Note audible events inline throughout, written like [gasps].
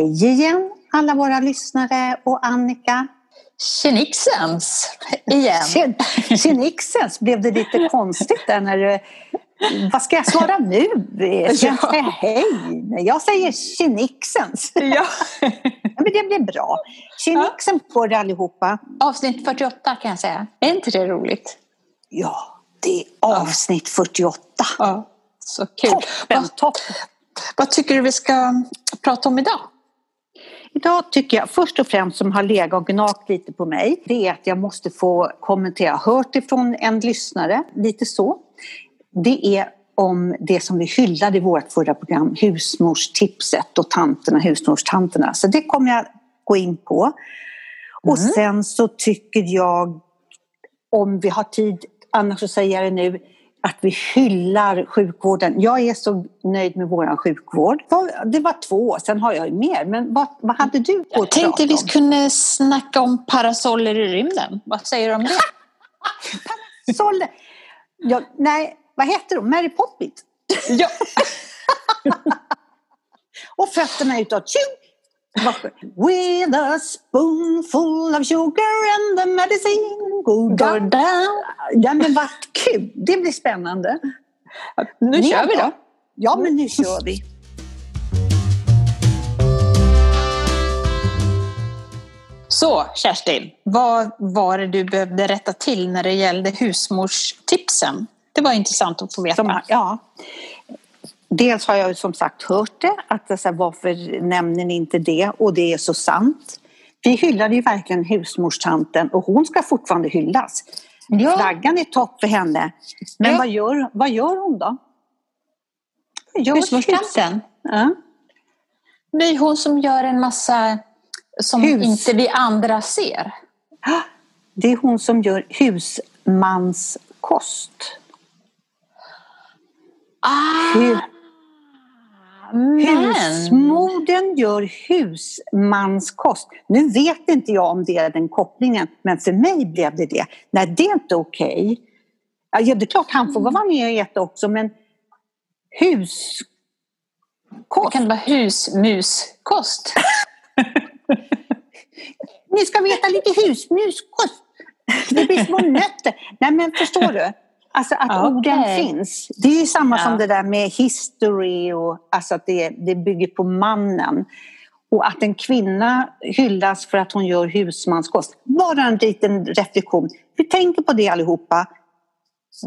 Hej igen alla våra lyssnare och Annika. Tjenixens igen. [laughs] Tjenixens, blev det lite konstigt där när du... Vad ska jag svara nu? [laughs] Ska jag säga hej? Jag säger tjenixens. Ja. [laughs] Men det blir bra. Tjenixen på er allihopa. Avsnitt 48 kan jag säga. Är inte det roligt? Ja, det är avsnitt 48. Ja, så kul. Toppen, toppen. Vad tycker du vi ska prata om idag? Idag tycker jag först och främst som har legat och gnagt lite på mig det är att jag måste få kommentera, hört ifrån en lyssnare, lite så. Det är om det som vi hyllade i vårt förra program, husmorstipset och tanterna, husmorstanterna. Så det kommer jag gå in på. Och Mm. sen så tycker jag, om vi har tid, annars så säger jag det nu, att vi hyllar sjukvården. Jag är så nöjd med vår sjukvård. Det var två, sen har jag ju mer. Men vad, vad hade du på Jag tänkte vi kunde snacka om parasoller i rymden. Vad säger du om det? [laughs] Solle. Ja, nej, vad heter hon? Mary Poppins? ja. [laughs] Och fötterna utåt. Tju! With a spoonful of sugar and the medicine go down. Ja, men vad kul! Det blir spännande. Nu Ni kör vi då. Ja, men nu kör vi. Så Kerstin, vad var det du behövde rätta till när det gällde husmorstipsen? Det var intressant att få veta. Som, ja. Dels har jag som sagt hört det, att så här, varför nämner ni inte det? Och det är så sant. Vi hyllade ju verkligen husmorstanten och hon ska fortfarande hyllas. Ja. Flaggan är topp för henne. Men Ja. vad, gör, vad gör hon då? Gör Husmorstanten, Ja. det är hon som gör en massa som Hus. inte vi andra ser. Det är hon som gör husmanskost. Ah, Hu- men. Husmodern gör husmanskost. Nu vet inte jag om det är den kopplingen, men för mig blev det det. Nej, det är inte okej. Ja, det är klart han får vara med och äta också, men huskost. Kan det vara husmuskost? [laughs] Ni ska veta lite husmuskost. Det blir små nötter. Nej, men förstår du? Alltså att Ja, orden finns. Det är ju samma Ja. som det där med history och alltså att det, det bygger på mannen. Och att en kvinna hyllas för att hon gör husmanskost. Bara en liten reflektion. Vi tänker på det allihopa.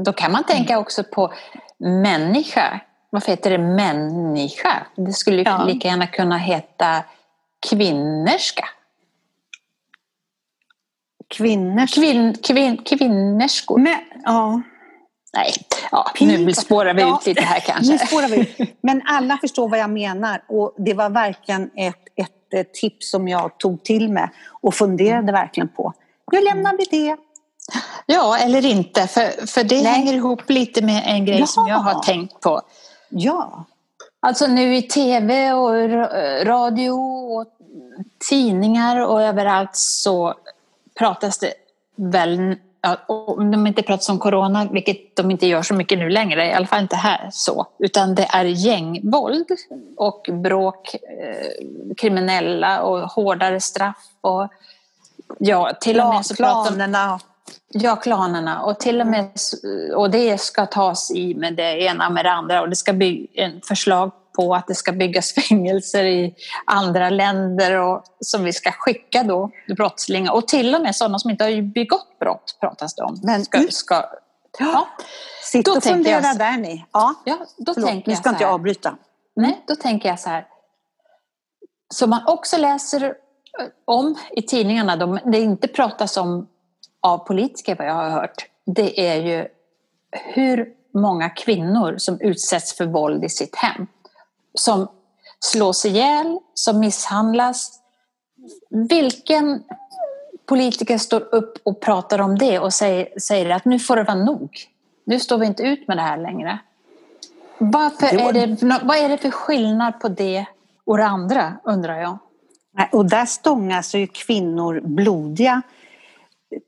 Då kan man tänka också på människa. Varför heter det människa? Det skulle ju Ja. lika gärna kunna heta kvinnerska. Kvinnors... Kvinn, kvinn, kvinnerskor. Men, ja. Nej, ja, nu spårar vi Ja, ut lite här Nu kanske. spårar vi ut. [laughs] Men alla förstår vad jag menar och det var verkligen ett, ett, ett tips som jag tog till mig och funderade verkligen på. Nu lämnar vi det. Ja, eller inte. För, för det Nej. hänger ihop lite med en grej som jag har tänkt på. Ja. Alltså nu i tv och ra- radio och tidningar och överallt så pratas det väl, ja, om de inte pratar om corona, vilket de inte gör så mycket nu längre, i alla fall inte här så, utan det är gängvåld och bråk, eh, kriminella och hårdare straff och ja, till och med så pratar de Planerna. Ja, klanerna. Och till och med och det ska tas i med det ena med det andra. Och det ska bli en förslag på att det ska byggas [laughs] fängelser i andra länder och, som vi ska skicka då brottslingar. Och till och med sådana som inte har begått brott pratas det om. Men ska, ska, ja, Sitt Då och jag fundera så- där ni. Ja. ja, då Förlåt, tänker nu jag ska så inte jag avbryta. Nej, då tänker jag så här. Så man också läser eh, om i tidningarna, de, det inte pratas om av politiker vad jag har hört, det är ju hur många kvinnor som utsätts för våld i sitt hem. Som slås ihjäl, som misshandlas. Vilken politiker står upp och pratar om det och säger, säger att nu får det vara nog. Nu står vi inte ut med det här längre. Varför Det var- är det, vad är det för skillnad på det och det andra, undrar jag? Och där stångas ju kvinnor blodiga.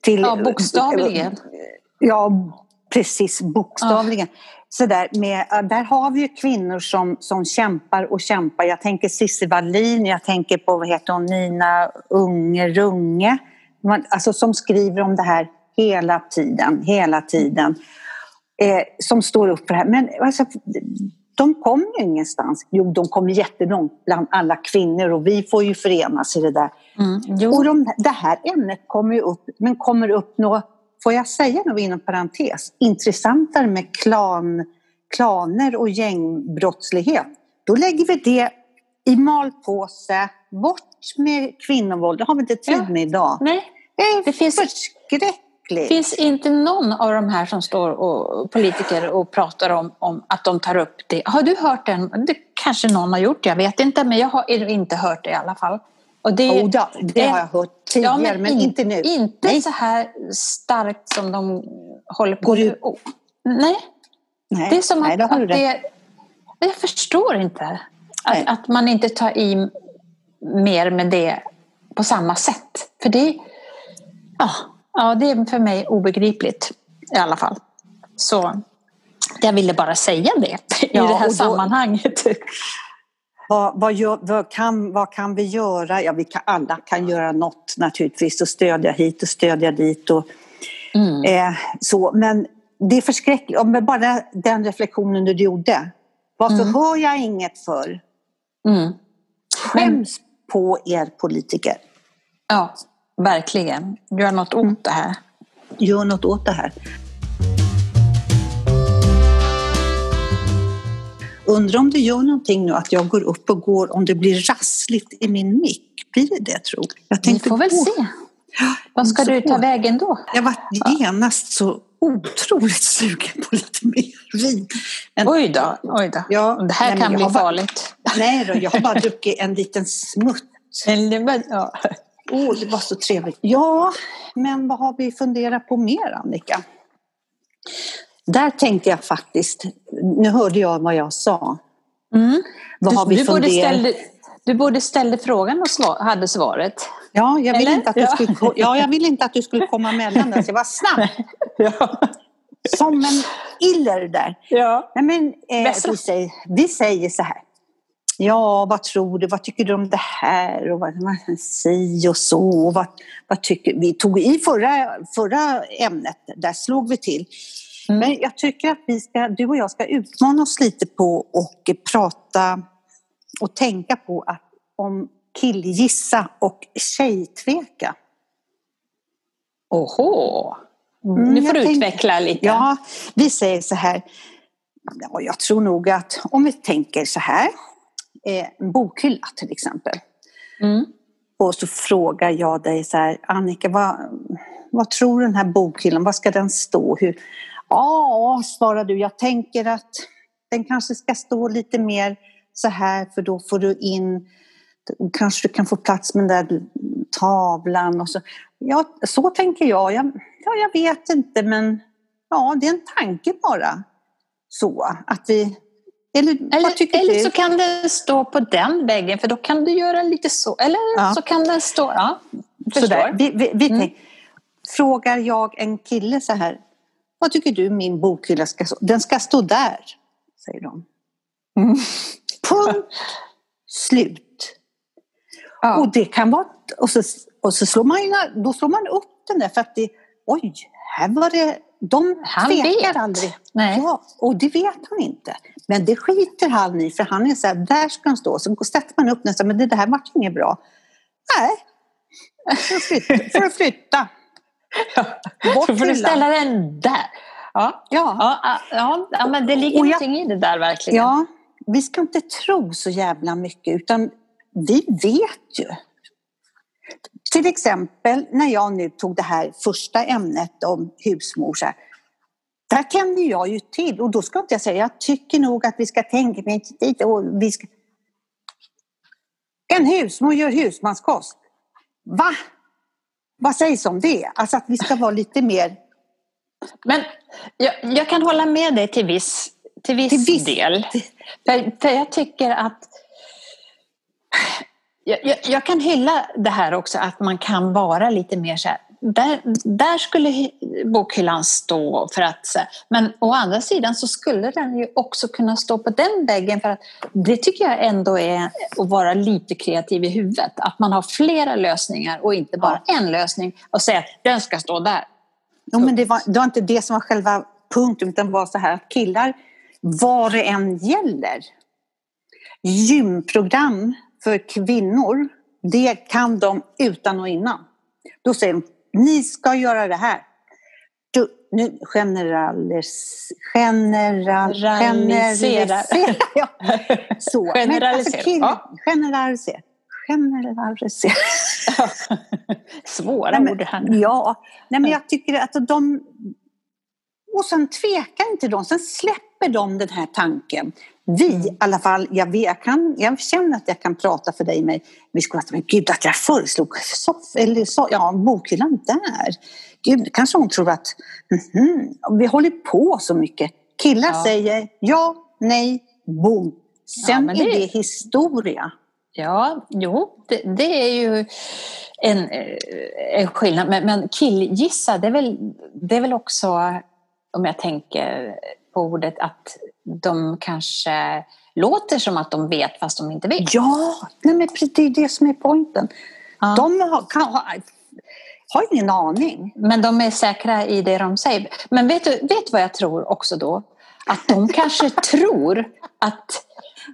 Till, Ja, bokstavligen. Ja, Precis, bokstavligen. Ja. Så där, med, där har vi ju kvinnor som, som kämpar och kämpar. Jag tänker Cissi Wallin, jag tänker på vad heter hon, Nina Unge Runge. alltså som skriver om det här hela tiden, hela tiden. Eh, som står upp för det här. Men alltså, de kommer ju ingenstans. Jo, de kommer jättelångt bland alla kvinnor och vi får ju förenas i det där. Mm, och de, det här ämnet kommer ju upp, men kommer upp något, får jag säga något inom parentes, intressantare med klan, klaner och gängbrottslighet. Då lägger vi det i malpåse, bort med kvinnovåld, det har vi inte tid med idag. Nej. Det är det finns förskräckligt Det finns inte någon av de här som står och politiker och pratar om, om att de tar upp det. Har du hört den? Det kanske någon har gjort, jag vet inte, men jag har inte hört det i alla fall. Och det, oh, ja, det har jag hört tidigare, ja, men, men, inte nu. Inte Nej. så här starkt som de håller på med. Oh. Nej. Nej. Det är som Nej, att, att det, jag förstår inte att, att, man inte tar i mer med det på samma sätt. För det, ja, ja, det är för mig obegripligt i alla fall. Så jag ville bara säga det i ja, det här då, sammanhanget. Vad, vad, gör, vad, kan, vad kan vi göra? Ja, vi kan, alla kan göra något naturligtvis och stödja hit och stödja dit. Och, mm. eh, så. Men det är förskräckligt. Om bara den reflektionen du gjorde. Varför mm. hör jag inget för? Mm. Skäms på er politiker. Ja, verkligen. Gör något åt det här. Gör något åt det här. Undrar om det gör någonting nu att jag går upp och går, om det blir rassligt i min mick. Blir det det tror jag? Vi får väl gå. se. Vad ska du ta vägen då? Jag var genast så otroligt sugen på lite mer vin. Men, oj då, oj då. Ja, det här kan bli bara, farligt. Nej då, jag har bara [laughs] druckit en liten smutt. ja. Oh, det var så trevligt. Ja, men vad har vi funderat på mer Annika? Där tänkte jag faktiskt, nu hörde jag vad jag sa. Mm. Vad du, har vi du, borde ställde, du borde ställde frågan och svar, hade svaret. Ja, jag vill, inte att du skulle, ja, jag vill inte att du skulle komma emellan där, så jag var snabb. [laughs] ja. Som en iller där. Ja. Nej, men, eh, vi, säger, vi säger så här. Ja, vad tror du? Vad tycker du om det här? Och vad, si och så. Och vad, vad tycker, vi tog i förra, förra ämnet, där slog vi till. Men jag tycker att vi ska, du och jag ska utmana oss lite på och prata och tänka på att om killgissa och tjejtveka. Oho! Mm, nu får du utveckla lite. Ja, vi säger så här. Ja, jag tror nog att om vi tänker så här. Eh, en bokhylla till exempel. Mm. Och så frågar jag dig så här, Annika, vad, vad tror du den här bokhyllan, vad ska den stå? Hur, Ja, svarar du, jag tänker att den kanske ska stå lite mer så här för då får du in, kanske du kan få plats med den där tavlan och så. Ja, så tänker jag. jag. Ja, jag vet inte men ja, det är en tanke bara. Så att vi eller, eller, eller så kan den stå på den väggen för då kan du göra lite så. Eller ja. så kan den stå... Ja, förstår. Vi, vi, vi mm. Frågar jag en kille så här, vad tycker du min bokhylla ska stå? Den ska stå där, säger de. Mm. Punkt slut. Ja. Och det kan vara... Och så, och så slår man, då slår man upp den där för att det... Oj, här var det... De han tvekar vet. aldrig. Nej. Ja, och det vet han inte. Men det skiter han i för han är så här, där ska han stå. Så sätter man upp nästan, men det här vart inget bra. Nej, får du flytta. Bort Då får du ställa den där. Ja, ja. ja, ja, men det ligger jag, någonting i det där verkligen. Ja, vi ska inte tro så jävla mycket utan vi vet ju. Till exempel när jag nu tog det här första ämnet om husmor. Så här, där kände jag ju till och då ska inte jag säga, jag tycker nog att vi ska tänka dit och vi ska... En husmor gör husmanskost. Va? Vad sägs om det? Alltså att vi ska vara lite mer... Men jag, jag kan hålla med dig till viss, till viss, till viss... del. För, för jag tycker att jag, jag, jag, kan hylla det här också att man kan vara lite mer så här, där, där skulle bokhyllan stå. För att, men å andra sidan så skulle den ju också kunna stå på den väggen. För att det tycker jag ändå är att vara lite kreativ i huvudet. Att man har flera lösningar och inte bara ja. en lösning och säga att den ska stå där. Jo, men det var, det var inte det som var själva punkten utan var så här att killar, vad det än gäller, gymprogram för kvinnor, det kan de utan och innan. Då säger de, ni ska göra det här. Du, nu generalis, general, generalisera. [laughs] ja. Så. Generalisera. Alltså, generalisera. Generalisera. [laughs] Svåra nej, ord här. Ja, nej, men jag tycker att de... Och sen tvekar inte de, sen släpper de den här tanken. Vi, mm. i alla fall, jag, vet, jag, kan, jag känner att jag kan prata för dig med, med skolan. Men gud, att jag föreslog soff, eller så, ja, bokhyllan där. Gud, kanske hon tror att mm, vi håller på så mycket. Killar ja. säger ja, nej, boom. Sen ja, det... är det historia. Ja, jo, det, det är ju en, en skillnad. Men, men killgissa, det är, väl, det är väl också, om jag tänker på ordet, att de kanske låter som att de vet fast de inte vet. Ja, nej men det är det som är poängen. Ja. De har, kan, har, har ingen aning. Men de är säkra i det de säger. Men vet du vet vad jag tror också då? Att de kanske [laughs] tror att,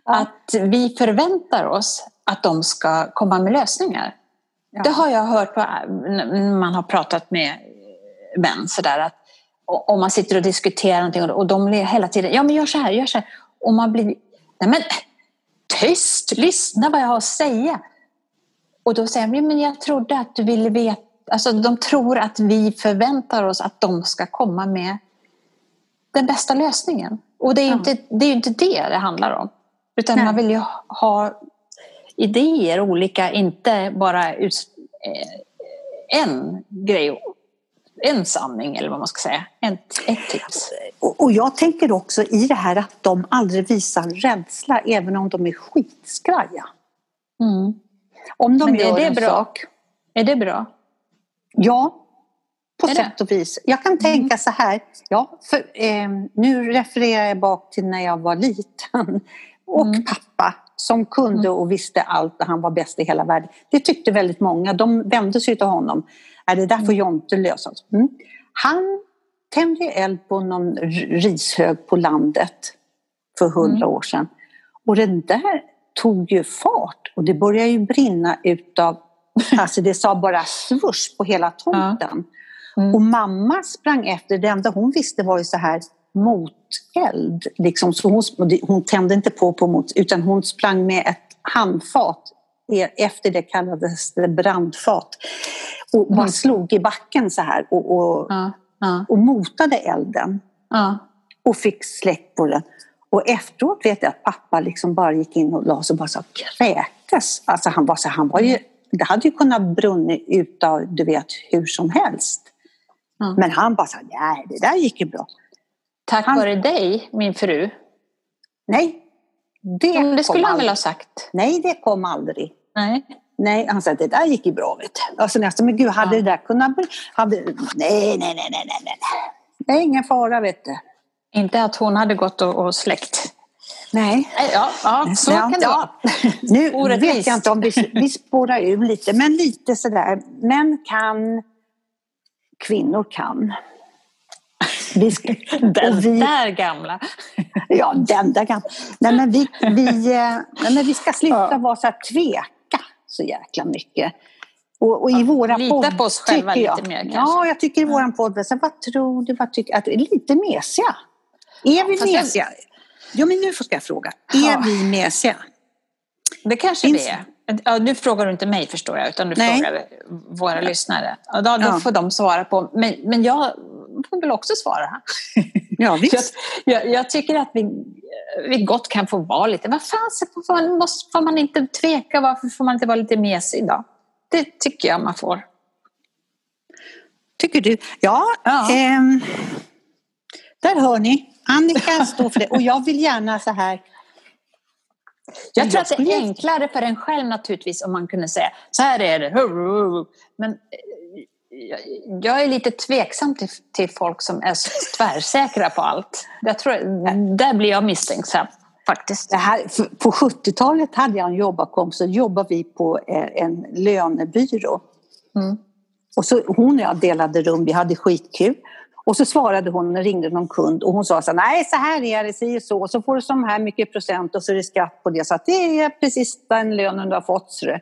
att vi förväntar oss att de ska komma med lösningar. Ja. Det har jag hört på, när man har pratat med män sådär att om man sitter och diskuterar någonting och de hela tiden, ja men gör så här, gör så här. Och man blir, nej men tyst, lyssna vad jag har att säga. Och då säger de, men jag trodde att du ville veta, alltså de tror att vi förväntar oss att de ska komma med den bästa lösningen. Och det är ju ja. inte, det, är inte det det handlar om. Utan nej. man vill ju ha idéer, olika, inte bara ut, eh, en grej en sanning eller vad man ska säga. Ett, ett tips. Och, och jag tänker också i det här att de aldrig visar rädsla även om de är skitskraja. Mm. Om de Men gör är det en bra? sak. Är det bra? Ja, på är sätt det? och vis. Jag kan tänka mm. så här, ja, för, eh, nu refererar jag bak till när jag var liten och mm. pappa som kunde mm. och visste allt och han var bäst i hela världen. Det tyckte väldigt många. De vände sig till honom. Är det där får mm. Jonte lösa. Mm. Han tände eld på någon rishög på landet för hundra mm. år sedan. Och den där tog ju fart och det började ju brinna utav, [laughs] alltså det sa bara svush på hela tomten. Mm. Och mamma sprang efter, det enda hon visste var ju så här moteld. Liksom. Så hon, hon tände inte på på mot, utan hon sprang med ett handfat. Efter det kallades det brandfat. Och bara mm. slog i backen så här och, och, ja, ja. och motade elden. Ja. Och fick släck på den. Och efteråt vet jag att pappa liksom bara gick in och la sig och bara så kräktes. Alltså han var så, han var ju, det hade ju kunnat brunna ut av, du vet, hur som helst. Men han bara sa, nej det där gick ju bra. Tack han... vare dig, min fru? Nej. Det, mm, det skulle han väl ha sagt? Nej, det kom aldrig. Nej. Nej, han sa att det där gick ju bra. Vet du. Och så nästan, men gud, hade ja. det där kunnat... Hade, nej, nej, nej, nej, nej, nej. Det är ingen fara, vet du. Inte att hon hade gått och, och släckt? Nej. Ja, ja så kan det vara. Nu Orättvist. vet jag inte om vi, vi spårar ur lite, men lite sådär. Män kan, kvinnor kan. Vi ska, [laughs] den vi, där gamla. Ja, den där gamla. Nej, men vi, vi, eh, nej, men vi ska sluta ja. vara så här tveka så jäkla mycket. Och, och i ja, våra Lita podd, på oss själva jag, lite mer kanske. Ja, jag tycker i våran podd, så vad tror du, vad tycker att Lite mesiga. Är ja, vi mesiga? Jag... Ja, men nu ska jag fråga. Är vi mesiga? Det kanske Finns... det är. Ja, nu frågar du inte mig förstår jag, utan du Nej. frågar våra ja. lyssnare. Ja, då, då får de svara på. Men, men jag får väl också svara. Ja, [laughs] visst. Jag, jag, jag, tycker att vi, vi gott kan få vara lite, vad fan får man, måste, får man inte tveka, varför får man inte vara lite mesig då? Det tycker jag man får. Tycker du? Ja, ja. Eh, där hör ni. Annika står för det och jag vill gärna så här jag tror att det är enklare för en själv naturligtvis om man kunde säga så här är det. Men jag är lite tveksam till, till folk som är [laughs] tvärsäkra på allt. Jag tror, där blir jag misstänksam faktiskt. Här, på 70-talet hade jag en jobbarkompis så jobbade vi på eh, en lönebyrå. Mm. Och så, hon och jag delade rum, vi hade skitkul. Och så svarade hon, när ringde någon kund och hon sa så här, nej så här är det, si så, så får du så här mycket procent och så är det skatt på det. Så att det är precis den lönen du har fått. Så.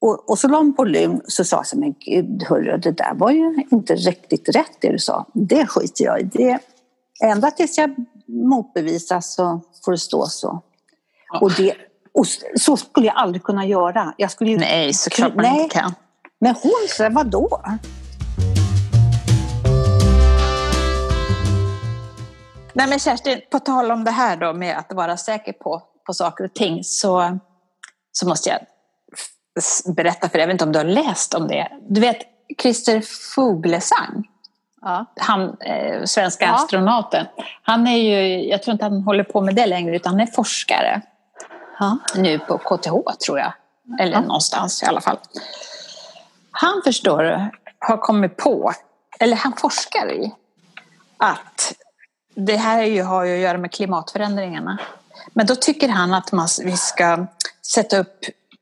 Och, och så la hon på lum så sa jag men gud hörru, det där var ju inte riktigt rätt det du sa. Det skiter jag i. Det, ända tills jag motbevisas så får det stå så. Ja. Och, det, och så skulle jag aldrig kunna göra. Jag skulle ju, nej, såklart man nej. inte kan. Men hon sa, vadå? Nej men Kerstin, på tal om det här då med att vara säker på, på saker och ting så, så måste jag berätta för dig, jag vet inte om du har läst om det. Du vet Christer Fuglesang, ja. han, eh, svenska ja. astronauten. Han är ju, jag tror inte han håller på med det längre utan han är forskare. Ja. Nu på KTH tror jag, eller någonstans i alla fall. Han förstår du, har kommit på, eller han forskar i, att det här ju, har ju att göra med klimatförändringarna. Men då tycker han att man, vi ska sätta upp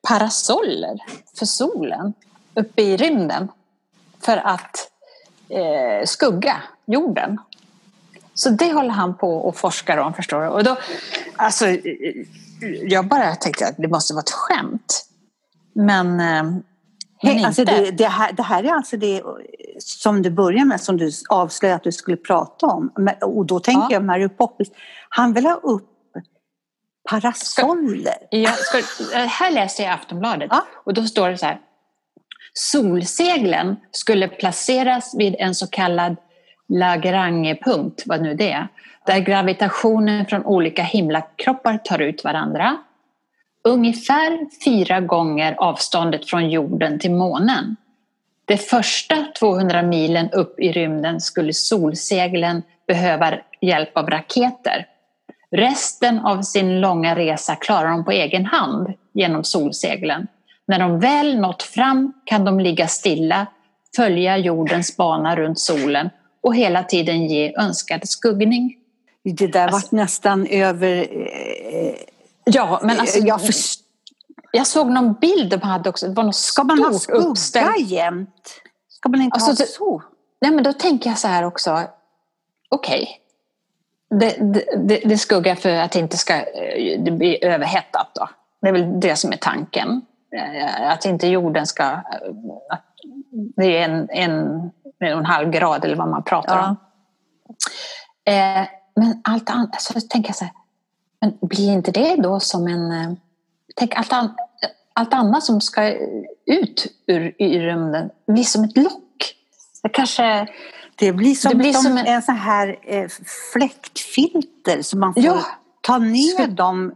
parasoller för solen uppe i rymden för att eh, skugga jorden. Så det håller han på och forskar om, förstår du. Och då, alltså, jag bara tänkte att det måste vara ett skämt. Men, eh, men hey, alltså det, det, här, det här är alltså det som du börjar med, som du avslöjade att du skulle prata om. Och då tänker ja. jag Mary Poppins, han vill ha upp parasoller. Ska, ja, ska, här läste jag Aftonbladet ja. och då står det så här. Solseglen skulle placeras vid en så kallad Lagrangepunkt, vad nu det är, där gravitationen från olika himlakroppar tar ut varandra. Ungefär fyra gånger avståndet från jorden till månen. De första 200 milen upp i rymden skulle solseglen behöva hjälp av raketer. Resten av sin långa resa klarar de på egen hand genom solseglen. När de väl nått fram kan de ligga stilla, följa jordens bana runt solen och hela tiden ge önskad skuggning. Det där alltså, var nästan över... Eh, ja, men alltså, jag, först... jag såg någon bild de hade också. Det var något Ska man ha skugga uppställt. jämt? Ska man inte alltså, ha så? Nej, men då tänker jag så här också. Okej, okay det, det, det skuggar för att det inte ska eh, det bli överhettat. Då. Det är väl det som är tanken. Eh, att inte jorden ska... Eh, det är en, en, en halv grad eller vad man pratar ja. om. men allt annat, så tänker jag så här, men blir inte det då som en... Tänk allt, an, allt annat som ska ut ur i rymden blir som ett lock. Det kanske det blir som, det blir som en, en sån här eh, fläktfilter så man får ja. ta ner dem.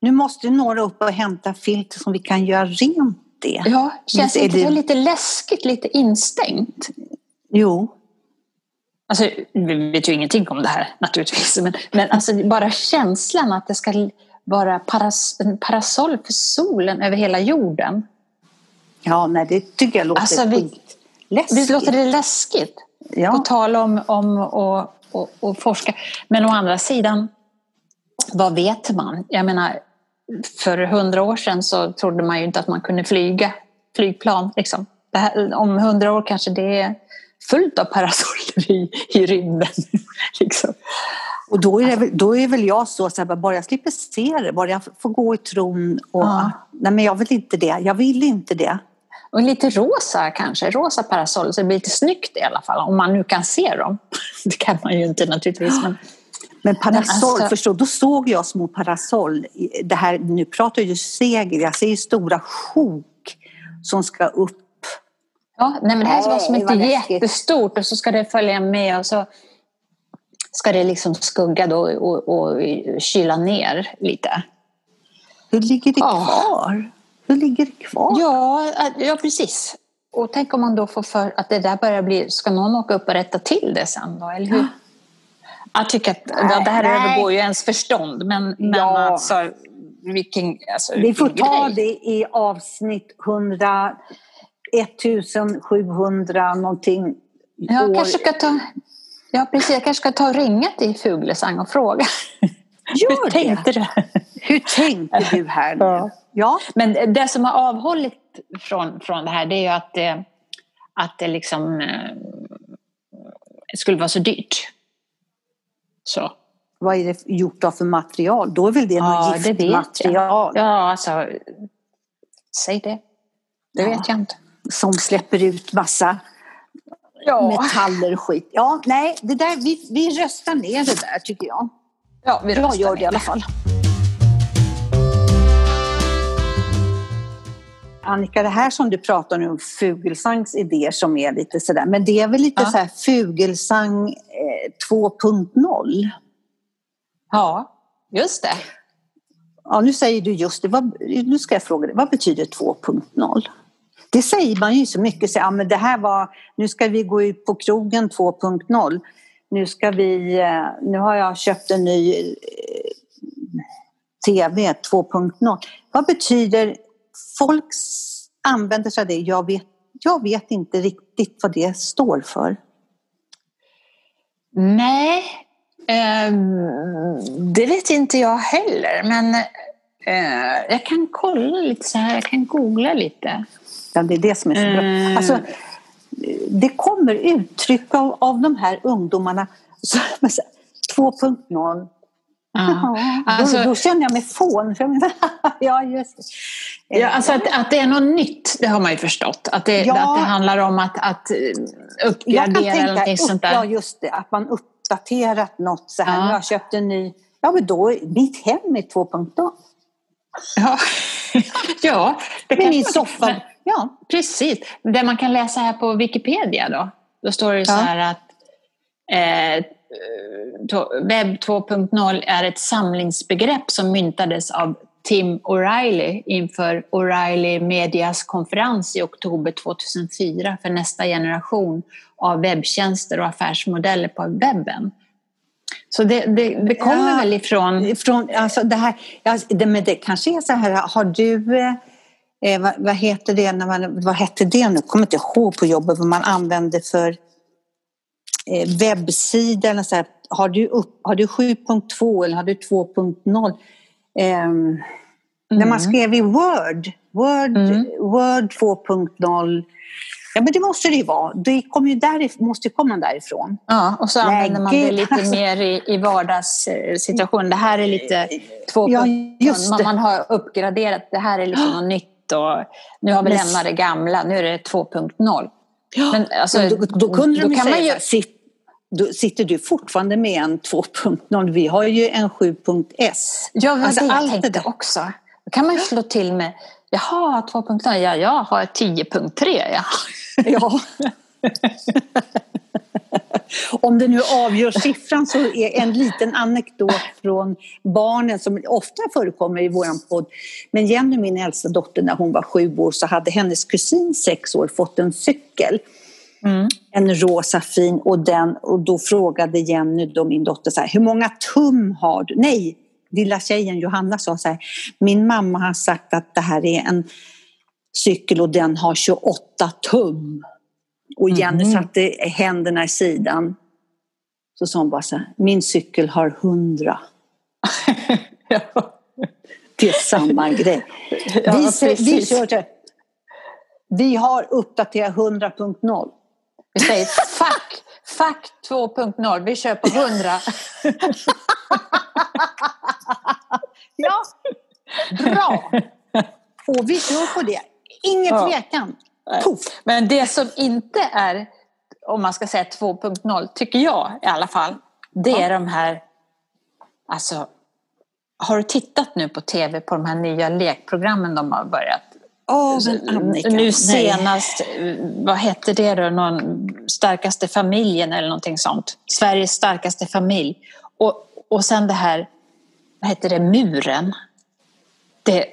Nu måste några upp och hämta filter som vi kan göra rent det. Ja, känns inte det lite läskigt, lite instängt? Jo. Alltså, vi vet ju ingenting om det här naturligtvis, men, men alltså, bara känslan att det ska vara paras, en parasoll för solen över hela jorden. Ja, nej, det tycker jag låter alltså, vi, läskigt. Visst låter det läskigt? Ja. På tal om, om att och, och forska. Men å andra sidan, vad vet man? Jag menar, för hundra år sedan så trodde man ju inte att man kunde flyga flygplan. Liksom. Här, om hundra år kanske det är fullt av parasoller i, i rymden. [laughs] liksom. Och då är, det, då är väl jag så, så här, bara jag slipper se det, bara jag får gå i tron och ja. nej men jag vill inte det, jag vill inte det. Och lite rosa kanske, rosa parasoll så det blir lite snyggt i alla fall om man nu kan se dem. [laughs] Det kan man ju inte naturligtvis. Men, men parasoll, alltså, förstå, då såg jag små parasoll. Det här, nu pratar ju segel, jag ser ju stora sjok som ska upp. Ja, nej men det här vara som inte jättestort och så ska det följa med och så ska det liksom skugga då och, och kyla ner lite. Hur ligger det kvar? Hur ligger det kvar? Ja, ja, precis. Och tänk om man då får för att det där börjar bli, ska någon åka upp och rätta till det sen då, eller hur? Ja. [gasps] Jag tycker att nej, det här nej. övergår ju ens förstånd, men, men ja. alltså, vilken, alltså, Vi får ta grej. det i avsnitt 100 1700 någonting Jag år. kanske ska ta, ja, precis, jag kanske ska ta och ringa till Fuglesang och fråga. Gör [laughs] Hur det. tänkte du? Hur tänkte du här nu? Ja. Ja. Men det som har avhållit från, från det här det är ju att det, att det liksom eh, skulle vara så dyrt. Så. Vad är det gjort av för material? Då är väl det Ja, något giftmaterial Ja, alltså, säg det. Det Ja. vet jag inte. som släpper ut massa metaller och skit. Ja, nej, det där, vi, vi röstar ner det där tycker jag. ja vi Jag gör det i alla fall. Annika, det här som du pratar om, Fugelsangs idéer som är lite sådär, men det är väl lite Ja. så här Fugelsang eh, 2.0? Ja, just det. Ja, nu säger du just det. Vad, nu ska jag fråga dig, vad betyder 2.0? Det säger man ju så mycket, så, ja, men det här var, nu ska vi gå ut på krogen 2.0. Nu ska vi, eh, nu har jag köpt en ny eh, TV 2.0. Vad betyder, folk använder sig av det, jag vet, jag vet inte riktigt vad det står för. Nej, ehm, det vet inte jag heller. Men eh, jag kan kolla lite så här, jag kan googla lite. Ja, det är det som är så bra. Mm. Alltså, det kommer uttryck av, av de här ungdomarna. Så, men så, 2.0. Ja. Alltså- då, då känner jag mig fån. För jag menar, [laughs] ja, just det. Ja, alltså att, att det är något nytt, det har man ju förstått. Att det, Ja. att det handlar om att, att eh, jag kan uppgradera någonting tänka, sånt upp, ja där. just det, att man uppdaterat något så här. Ja. Jag köpt en ny, ja men då, mitt hem är 2.0. Ja, [laughs] ja det Med min soffa. Ja, Precis. Det man kan läsa här på Wikipedia då. Då står det så här att eh, webb 2.0 är ett samlingsbegrepp som myntades av Tim O'Reilly inför O'Reilly Medias konferens i oktober 2004 för nästa generation av webbtjänster och affärsmodeller på webben. Så det, det, det kommer Ja. väl ifrån... Från, alltså det här, ja, det, men det kanske är så här, har du, eh, eh, vad, vad heter det, när man, vad hette det nu, jag kommer inte ihåg på jobbet vad man använde för eh, webbsida eller så här, har du, upp, har du 7.2 eller har du 2.0? Ehm, När man skrev i Word, Word, Mm. Word 2.0, ja men det måste det ju vara, det kommer ju därif- måste komma därifrån. Ja, och så använder man det lite alltså. mer i, i vardagssituationen. Det här är lite två Ja, punkter. just man, man har uppgraderat, det här är liksom [gasps] något nytt och nu har vi lämnat det gamla, nu är det 2.0. Men alltså, Men då, då kunde då de ju kan säga man ju- så här, "Sit- då sitter du fortfarande med en 2.0? Vi har ju en 7.s. Ja, men Alltså, det jag allt det tänkte också. Då kan man ju slå till med, jaha, 2.0, ja, jag har 10.3. Ja. [laughs] Ja. [laughs] Om det nu avgör siffran så är en liten anekdot från barnen som ofta förekommer i vår podd. Men Jenny, min äldsta dotter, när hon var sju år så hade hennes kusin sex år fått en cykel. Mm. En rosa fin och, den, och då frågade Jenny, då min dotter, så här, hur många tum har du? Nej, lilla tjejen Johanna sa så här, min mamma har sagt att det här är en cykel och den har 28 tum. Och Jenny Mhm. satte händerna i sidan. Så sa hon bara så här, min cykel har 100. [laughs] Det är samma grej. [laughs] Ja, vi, vi, precis. kör det. vi har uppdaterat 100.0. Vi säger fuck, fuck 2.0, vi kör på 100. [laughs] Ja, bra! Och vi kör på det. Ingen Ja. tvekan. Nej. Puff. Men det som inte är, om man ska säga 2.0, tycker jag i alla fall, det är de här, alltså, har du tittat nu på tv på de här nya lekprogrammen de har börjat? Annika. nu nej. senast, eh, vad hette det då, någon starkaste familjen eller någonting sånt. Sveriges starkaste familj. Och, och sen det här, vad hette det, muren. Det,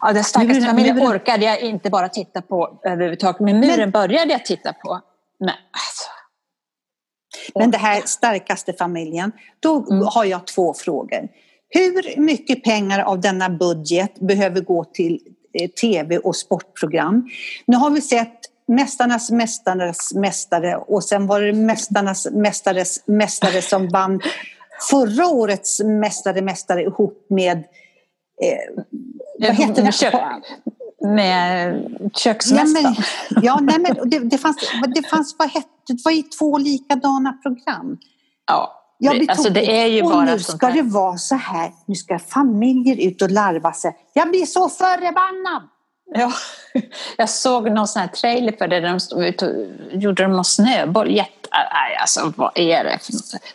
ja, den starkaste Muren- familjen muren- orkade jag inte bara titta på överhuvudtaget, men muren Men- började jag titta på. Men alltså, Men det här starkaste familjen, då Mm. har jag två frågor. Hur mycket pengar av denna budget behöver gå till eh, tv och sportprogram. Nu har vi sett Mästarnas mästares mästare och sen var det Mästarnas mästares mästare som vann förra årets Mästare mästare ihop med vad heter det? Kök, med köksmästaren? Ja, ja, nej, men det, det, fanns, det fanns vad hette, det var ju två likadana program. Ja, jag blir alltså det är ju och bara nu ska det vara så här, nu ska familjer ut och larva sig. Jag blir så förbannad! Ja, [laughs] jag såg någon sån här trailer för det där de stod ute och gjorde någon snöboll. Nej, alltså vad är det?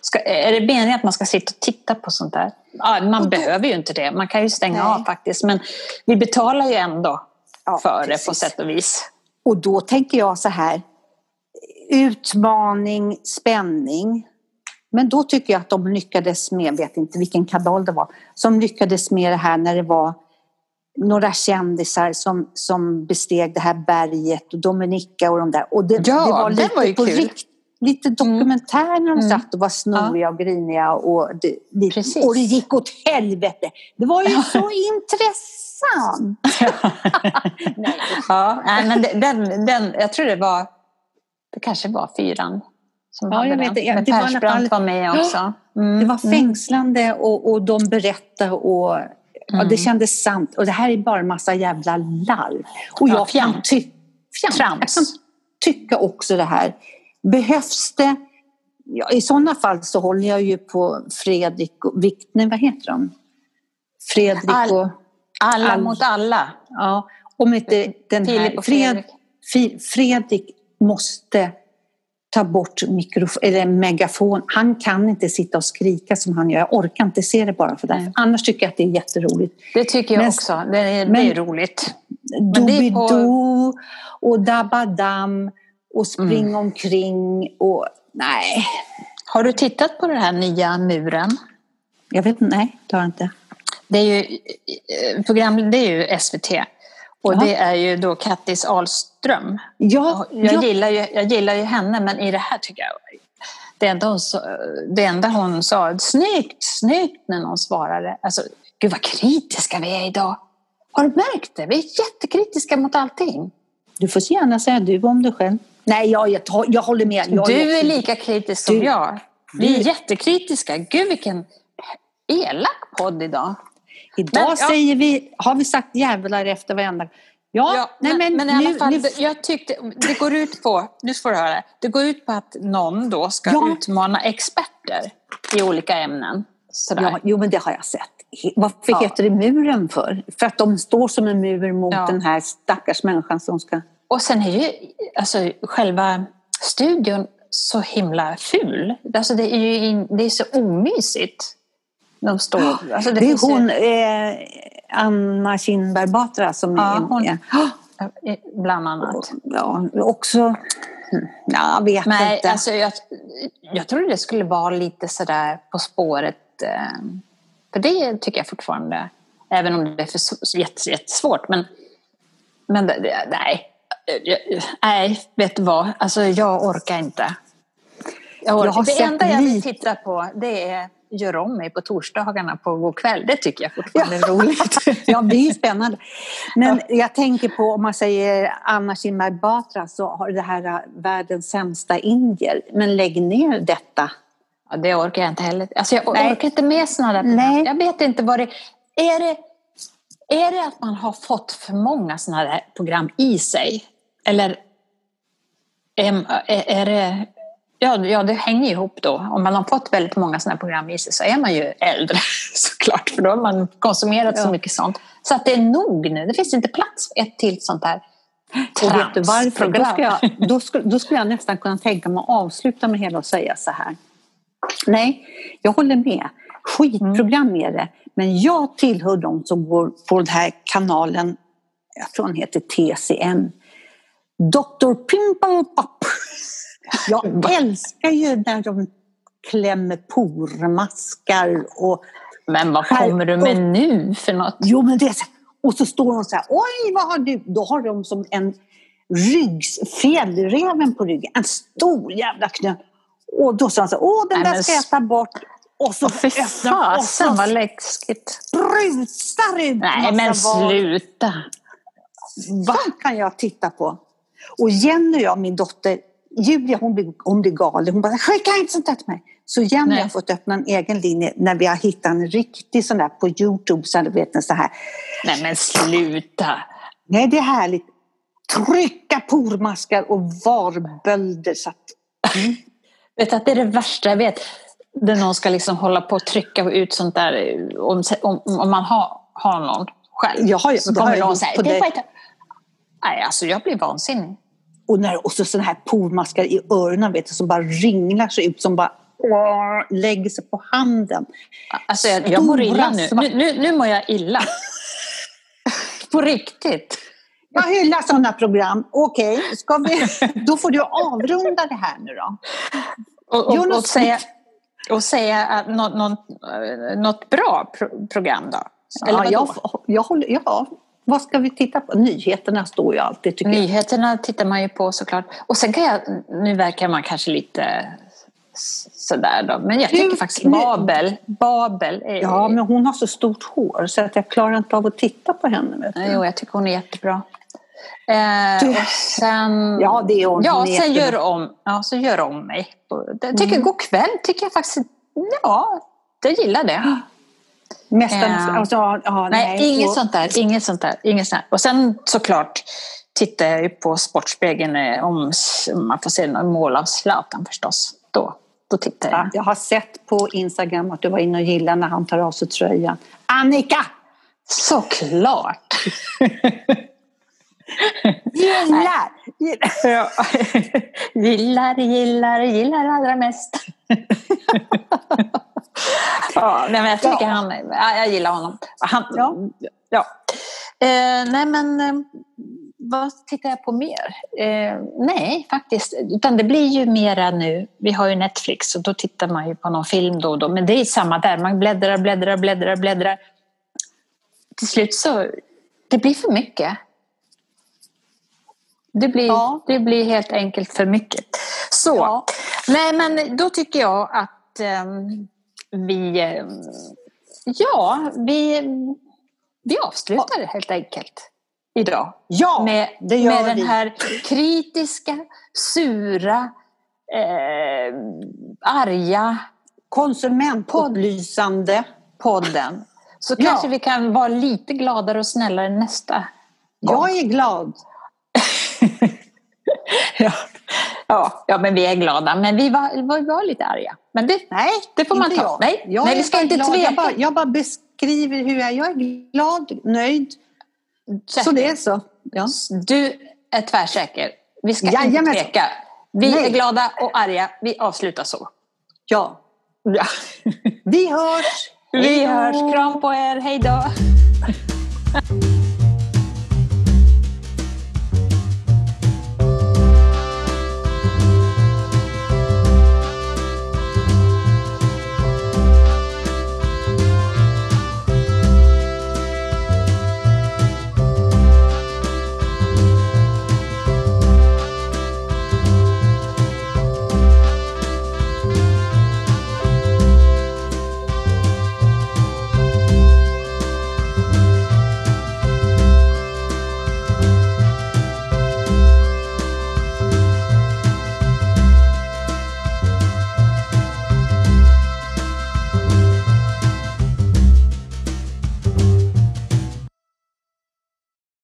Ska, är det meningen att man ska sitta och titta på sånt där? Ja, man då, behöver ju inte det, man kan ju stänga nej. av faktiskt. Men vi betalar ju ändå ja, för precis. det på sätt och vis. Och då tänker jag så här, utmaning, spänning. Men då tycker jag att de lyckades med, jag vet inte vilken kanal det var, som lyckades med det här när det var några kändisar som, som besteg det här berget och Dominika och de där. Och det, ja, det var lite var på kul. rikt, lite dokumentär när de Mm. satt och var snoriga och griniga och det, det, och det gick åt helvete. Det var ju så intressant! [laughs] Nej, Ja, nej, men den, den, jag tror det var, det kanske var fyran som Ja, hade jag den. vet det. Ja, Men det var Persbrandt fall- var med också. Mm, Det var mm. fängslande och, och de berättade och ja, Mm. det kändes sant. Och det här är bara en massa jävla larv. Och Ja, jag kan, fjant. ty- fjant. jag kan tycka också det här. Behövs det? Ja, I sådana fall så håller jag ju på Fredrik och Viktne, vad heter de? Fredrik All- och... Alla All- mot alla. Ja, om inte den här... Fredrik. Fredrik måste ta bort mikrofon, eller megafon. Han kan inte sitta och skrika som han gör. Jag orkar inte se det bara för det. Nej. Annars tycker jag att det är jätteroligt. Det tycker jag Men- också. Det är, men- det är roligt. Doobidoo och Dabadam och spring Mm. omkring och nej. Har du tittat på den här nya muren? Jag vet inte, nej det har jag inte. Det är ju, eh, program, det är ju SVT. Och Ja. det är ju då Kattis Ahlström. Ja, Jag, ja, gillar ju, jag gillar ju henne, men i det här tycker jag... Det enda hon sa, det enda hon sa snyggt, snyggt, när någon svarade. Alltså, gud vad kritiska vi är idag. Har du märkt det? Vi är jättekritiska mot allting. du får gärna säga du om dig själv. Nej, jag, jag, jag håller med. Jag du är lika kritisk som Du- jag. Vi är jättekritiska. Gud vilken elak podd idag. Idag Men, ja. säger vi, har vi sagt jävlar efter varenda... Ja, Ja, nej men, men i nu, alla fall, nu, jag tyckte, det går ut på, nu får du höra, det går ut på att någon då ska Ja. utmana experter i olika ämnen. Sådär. ja, jo men det har jag sett. Varför Ja. heter det muren för? För att de står som en mur mot Ja. den här stackars människan som ska... Och sen är ju alltså, själva studion så himla ful. Alltså, det är ju det är så omysigt. De står, alltså, Det, finns är ju- hon, eh, Anna Kinberg Batra som Ja, är... hon- är Bland annat. ja, också... Ja, jag vet Nej, inte. alltså jag, jag trodde det skulle vara lite sådär På spåret. eh, För det tycker jag fortfarande, även om det är för jättesvårt. Men, men det, det, nej, nej, vet du vad? Alltså jag orkar inte. Jag orkar. Jag har det sett enda jag vill titta på det är Gör om mig på torsdagarna på God kväll. Det tycker jag fortfarande är roligt. [laughs] Ja, det är spännande. Men jag tänker på, om man säger Anna Kinberg Batra så har det här äh, världens sämsta indier. Men lägg ner detta. Ja, det orkar jag inte heller. Alltså jag Nej. orkar inte med sådana där. Nej. Jag vet inte vad det är. Det, är det att man har fått för många sådana här program i sig? Eller är, det... Ja, ja, det hänger ihop då. Om man har fått väldigt många sådana program i sig så är man ju äldre [laughs] såklart. För då har man konsumerat så Ja. mycket sånt. Så att det är nog nu. Det finns inte plats för ett till sånt här varför? Då transprogram. skulle, jag, då, skulle, då skulle jag nästan kunna tänka mig att avsluta med hela och säga så här. Nej, jag håller med. Skitprogram är det. Men jag tillhör de som går på den här kanalen, jag tror han heter TCM. Dr. Pimple Pop. Jag [laughs] älskar ju när de klämmer pormaskar och Men vad kommer du med nu för något? Jo, men det och så står de så här, oj vad har du? Då har de som en ryggs, fjällräven på ryggen, en stor jävla knö. Och då sa han så här, åh den Nej, där ska jag ta bort. Och så fy fasen vad läskigt. sprutar ut Nej men sluta. sånt kan jag titta på. Och Jenny och jag, min dotter, Julia hon blir, hon blir galen. Hon bara, skicka inte sånt där till mig. Så Jenny Nej. har fått öppna en egen linje när vi har hittat en riktig sån där på Youtube. Så du vet en så här. Nej men sluta! Nej, det är härligt. Trycka pormaskar och varbölder. Så att, [laughs] Vet du att det är det värsta jag vet? När någon ska liksom hålla på och trycka ut sånt där om, om, om man har, har någon själv. Jag har ju- så kommer någon säga, det dig." får inte... Nej, alltså jag blir vansinnig. och, när, och så såna här pormaskar i öronen vet du, som bara ringlar sig ut. Som bara åh, lägger sig på handen. Alltså jag, jag mår illa nu. Nu, nu. nu mår jag illa. [laughs] På riktigt. Jag hyllar sådana program. Okej, ska vi, då får du avrunda det här nu då. Och, och, Jonas och säga, och säga att något, något, något bra pro, program då? Eller Ja, jag, jag håller, ja, vad ska vi titta på? Nyheterna står ju alltid tycker jag. Nyheterna tittar man ju på såklart. Och sen kan jag, nu verkar man kanske lite sådär då, men jag tycker faktiskt Babel, Babel är Ja, men hon har så stort hår så att jag klarar inte av att titta på henne. Jo, jag tycker hon är jättebra. Eh, och sen... Ja, det är hon. Ja, sen gör om, ja, så gör om mig. Jag tycker Mm. God kväll tycker jag faktiskt, ja, jag gillar det. [gasps] Mästarnas... Eh, alltså, ja, Nej, inget och- sånt där. Inget sånt där. Inget sånt där. Och sen såklart tittar jag på Sportspegeln eh, om man får se några mål av Zlatan förstås. Då, då tittar jag. Ja, jag har sett på Instagram att du var inne och gillade när han tar av sig tröjan. Annika! Såklart! [laughs] Gillar! gillar. [laughs] Gillar, gillar, gillar allra mest. [laughs] ja, nej, men jag tycker Ja. han, ja, jag gillar honom. Han, Ja. ja. Eh, nej men eh, vad tittar jag på mer? Eh, nej faktiskt, utan det blir ju mera nu. Vi har ju Netflix och då tittar man ju på någon film då och då. Men det är samma där, man bläddrar, bläddrar, bläddrar, bläddrar. Till slut så, det blir för mycket. Det blir, Ja. det blir helt enkelt för mycket. Så, nej men då tycker jag att ehm, vi, ehm, ja, vi, vi avslutar helt enkelt idag. Ja, med, det gör med vi. den här kritiska, sura, eh, arga Konsumentupplysande. podden. Så Ja. kanske vi kan vara lite gladare och snällare nästa gång. Jag är glad. [laughs] ja. Ja, ja, men vi är glada. Men vi var, vi var lite arga. Men det, Nej, det får man inte ta. jag. Nej, jag nej vi ska inte glad. tveka. Jag bara, jag bara beskriver hur jag är. Jag är glad, nöjd. Så det är så. Ja. Du är tvärsäker. Vi ska inte Jajamensan. tveka. Vi Nej. är glada och arga. Vi avslutar så. ja. Ja. Vi hörs. Vi Hej då. hörs. Kram på er. Hej då.